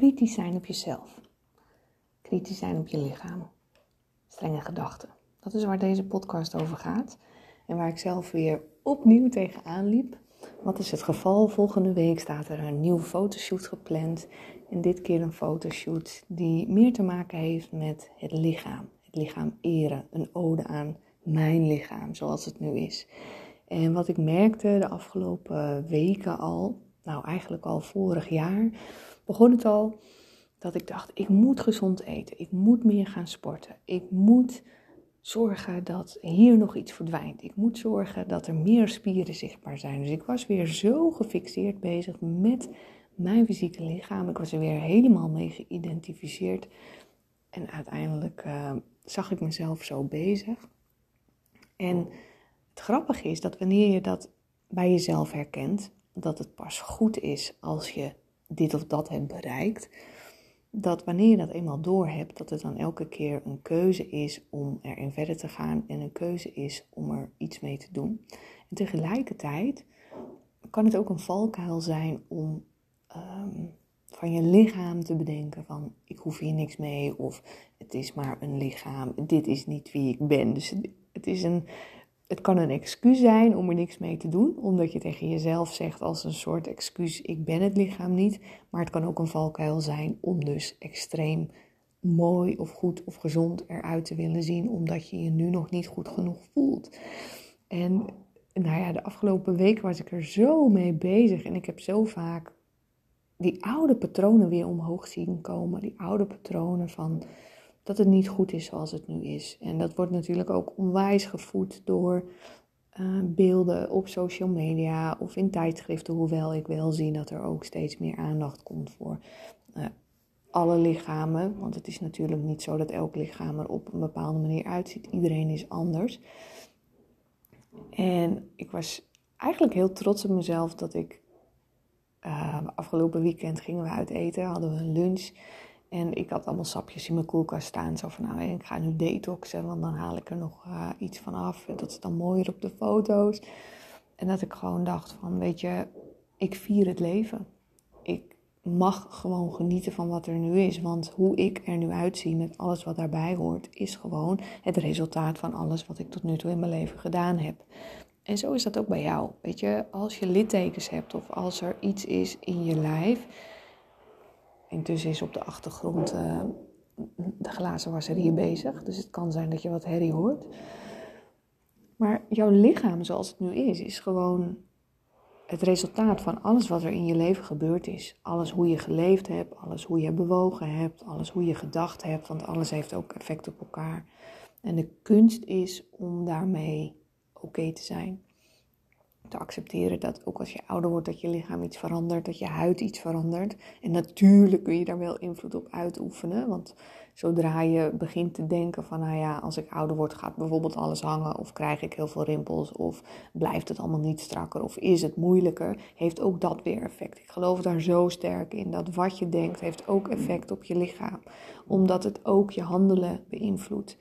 kritisch zijn op jezelf. Kritisch zijn op je lichaam. Strenge gedachten. Dat is waar deze podcast over gaat. En waar ik zelf weer opnieuw tegenaan liep. Wat is het geval? Volgende week staat er een nieuwe fotoshoot gepland. En dit keer een fotoshoot die meer te maken heeft met het lichaam. Het lichaam eren. Een ode aan mijn lichaam zoals het nu is. En wat ik merkte de afgelopen weken al, nou eigenlijk al vorig jaar, begon het al dat ik dacht: ik moet gezond eten. Ik moet meer gaan sporten. Ik moet zorgen dat hier nog iets verdwijnt. Ik moet zorgen dat er meer spieren zichtbaar zijn. Dus ik was weer zo gefixeerd bezig met mijn fysieke lichaam. Ik was er weer helemaal mee geïdentificeerd. En uiteindelijk uh, zag ik mezelf zo bezig. En het grappige is dat wanneer je dat bij jezelf herkent, dat het pas goed is als je dit of dat hebt bereikt, dat wanneer je dat eenmaal door hebt, dat het dan elke keer een keuze is om erin verder te gaan en een keuze is om er iets mee te doen. En tegelijkertijd kan het ook een valkuil zijn om ehm, van je lichaam te bedenken van ik hoef hier niks mee of het is maar een lichaam, dit is niet wie ik ben. Dus het, is een, het kan een excuus zijn om er niks mee te doen, omdat je tegen jezelf zegt als een soort excuus ik ben het lichaam niet, maar het kan ook een valkuil zijn om dus extreem mooi of goed of gezond eruit te willen zien, omdat je je nu nog niet goed genoeg voelt. En nou ja, de afgelopen week was ik er zo mee bezig en ik heb zo vaak die oude patronen weer omhoog zien komen. Die oude patronen van dat het niet goed is zoals het nu is. En dat wordt natuurlijk ook onwijs gevoed door uh, beelden op social media of in tijdschriften. Hoewel ik wel zie dat er ook steeds meer aandacht komt voor uh, alle lichamen. Want het is natuurlijk niet zo dat elk lichaam er op een bepaalde manier uitziet. Iedereen is anders. En ik was eigenlijk heel trots op mezelf dat ik uh, afgelopen weekend gingen we uit eten, hadden we een lunch. En ik had allemaal sapjes in mijn koelkast staan. Zo van, nou, ik ga nu detoxen, want dan haal ik er nog uh, iets van af. En dat is dan mooier op de foto's. En dat ik gewoon dacht van, weet je, ik vier het leven. Ik mag gewoon genieten van wat er nu is. Want hoe ik er nu uitzie met alles wat daarbij hoort, is gewoon het resultaat van alles wat ik tot nu toe in mijn leven gedaan heb. En zo is dat ook bij jou. Weet je, als je littekens hebt of als er iets is in je lijf. Intussen is op de achtergrond uh, de glazen hier bezig. Dus het kan zijn dat je wat herrie hoort. Maar jouw lichaam zoals het nu is, is gewoon het resultaat van alles wat er in je leven gebeurd is. Alles hoe je geleefd hebt, alles hoe je bewogen hebt, alles hoe je gedacht hebt. Want alles heeft ook effect op elkaar. En de kunst is om daarmee oké te zijn. Te accepteren dat ook als je ouder wordt, dat je lichaam iets verandert, dat je huid iets verandert. En natuurlijk kun je daar wel invloed op uitoefenen. Want zodra je begint te denken van, nou ja, als ik ouder word, gaat bijvoorbeeld alles hangen. Of krijg ik heel veel rimpels. Of blijft het allemaal niet strakker. Of is het moeilijker. Heeft ook dat weer effect. Ik geloof daar zo sterk in. Dat wat je denkt, heeft ook effect op je lichaam. Omdat het ook je handelen beïnvloedt.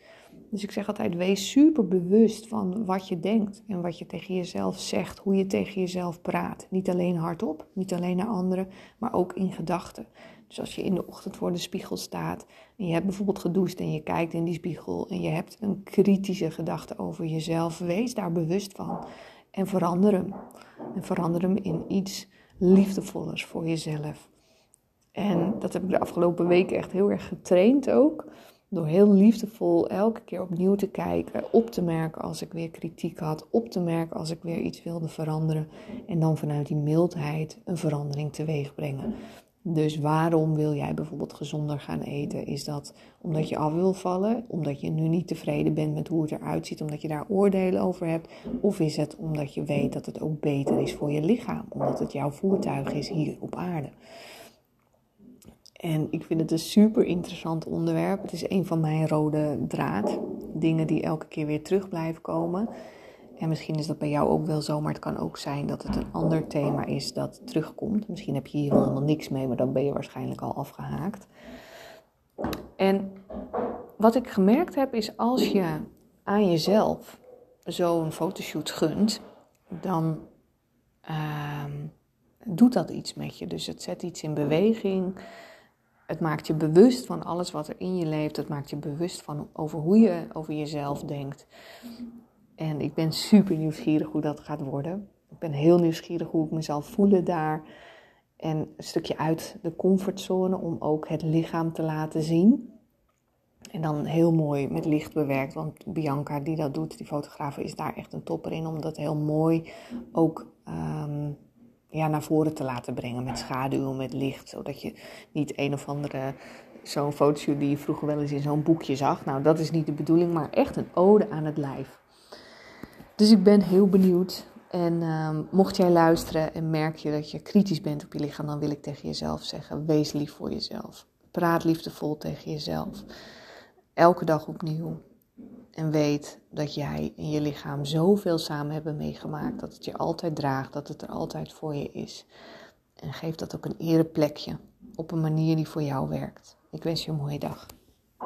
Dus ik zeg altijd, wees super bewust van wat je denkt en wat je tegen jezelf zegt, hoe je tegen jezelf praat. Niet alleen hardop, niet alleen naar anderen, maar ook in gedachten. Dus als je in de ochtend voor de spiegel staat en je hebt bijvoorbeeld gedoucht en je kijkt in die spiegel en je hebt een kritische gedachte over jezelf, wees daar bewust van en verander hem. En verander hem in iets liefdevollers voor jezelf. En dat heb ik de afgelopen weken echt heel erg getraind ook. Door heel liefdevol elke keer opnieuw te kijken, op te merken als ik weer kritiek had, op te merken als ik weer iets wilde veranderen. En dan vanuit die mildheid een verandering teweeg brengen. Dus waarom wil jij bijvoorbeeld gezonder gaan eten? Is dat omdat je af wil vallen? Omdat je nu niet tevreden bent met hoe het eruit ziet? Omdat je daar oordelen over hebt? Of is het omdat je weet dat het ook beter is voor je lichaam? Omdat het jouw voertuig is hier op aarde? En ik vind het een super interessant onderwerp. Het is een van mijn rode draad. Dingen die elke keer weer terug blijven komen. En misschien is dat bij jou ook wel zo, maar het kan ook zijn dat het een ander thema is dat terugkomt. Misschien heb je hier helemaal niks mee, maar dan ben je waarschijnlijk al afgehaakt. En wat ik gemerkt heb is als je aan jezelf zo'n fotoshoot gunt, dan uh, doet dat iets met je. Dus het zet iets in beweging. Het maakt je bewust van alles wat er in je leeft. Het maakt je bewust van over hoe je over jezelf denkt. En ik ben super nieuwsgierig hoe dat gaat worden. Ik ben heel nieuwsgierig hoe ik mezelf voelen daar. En een stukje uit de comfortzone om ook het lichaam te laten zien. En dan heel mooi met licht bewerkt. Want Bianca die dat doet, die fotograaf, is daar echt een topper in. Om dat heel mooi ook um, ja, naar voren te laten brengen. Met schaduw, met licht. Zodat je niet een of andere zo'n fotoshoot die je vroeger wel eens in zo'n boekje zag. Nou, dat is niet de bedoeling, maar echt een ode aan het lijf. Dus ik ben heel benieuwd. En um, mocht jij luisteren en merk je dat je kritisch bent op je lichaam, dan wil ik tegen jezelf zeggen: wees lief voor jezelf. Praat liefdevol tegen jezelf. Elke dag opnieuw. En weet dat jij en je lichaam zoveel samen hebben meegemaakt. Dat het je altijd draagt, dat het er altijd voor je is. En geef dat ook een ereplekje op een manier die voor jou werkt. Ik wens je een mooie dag.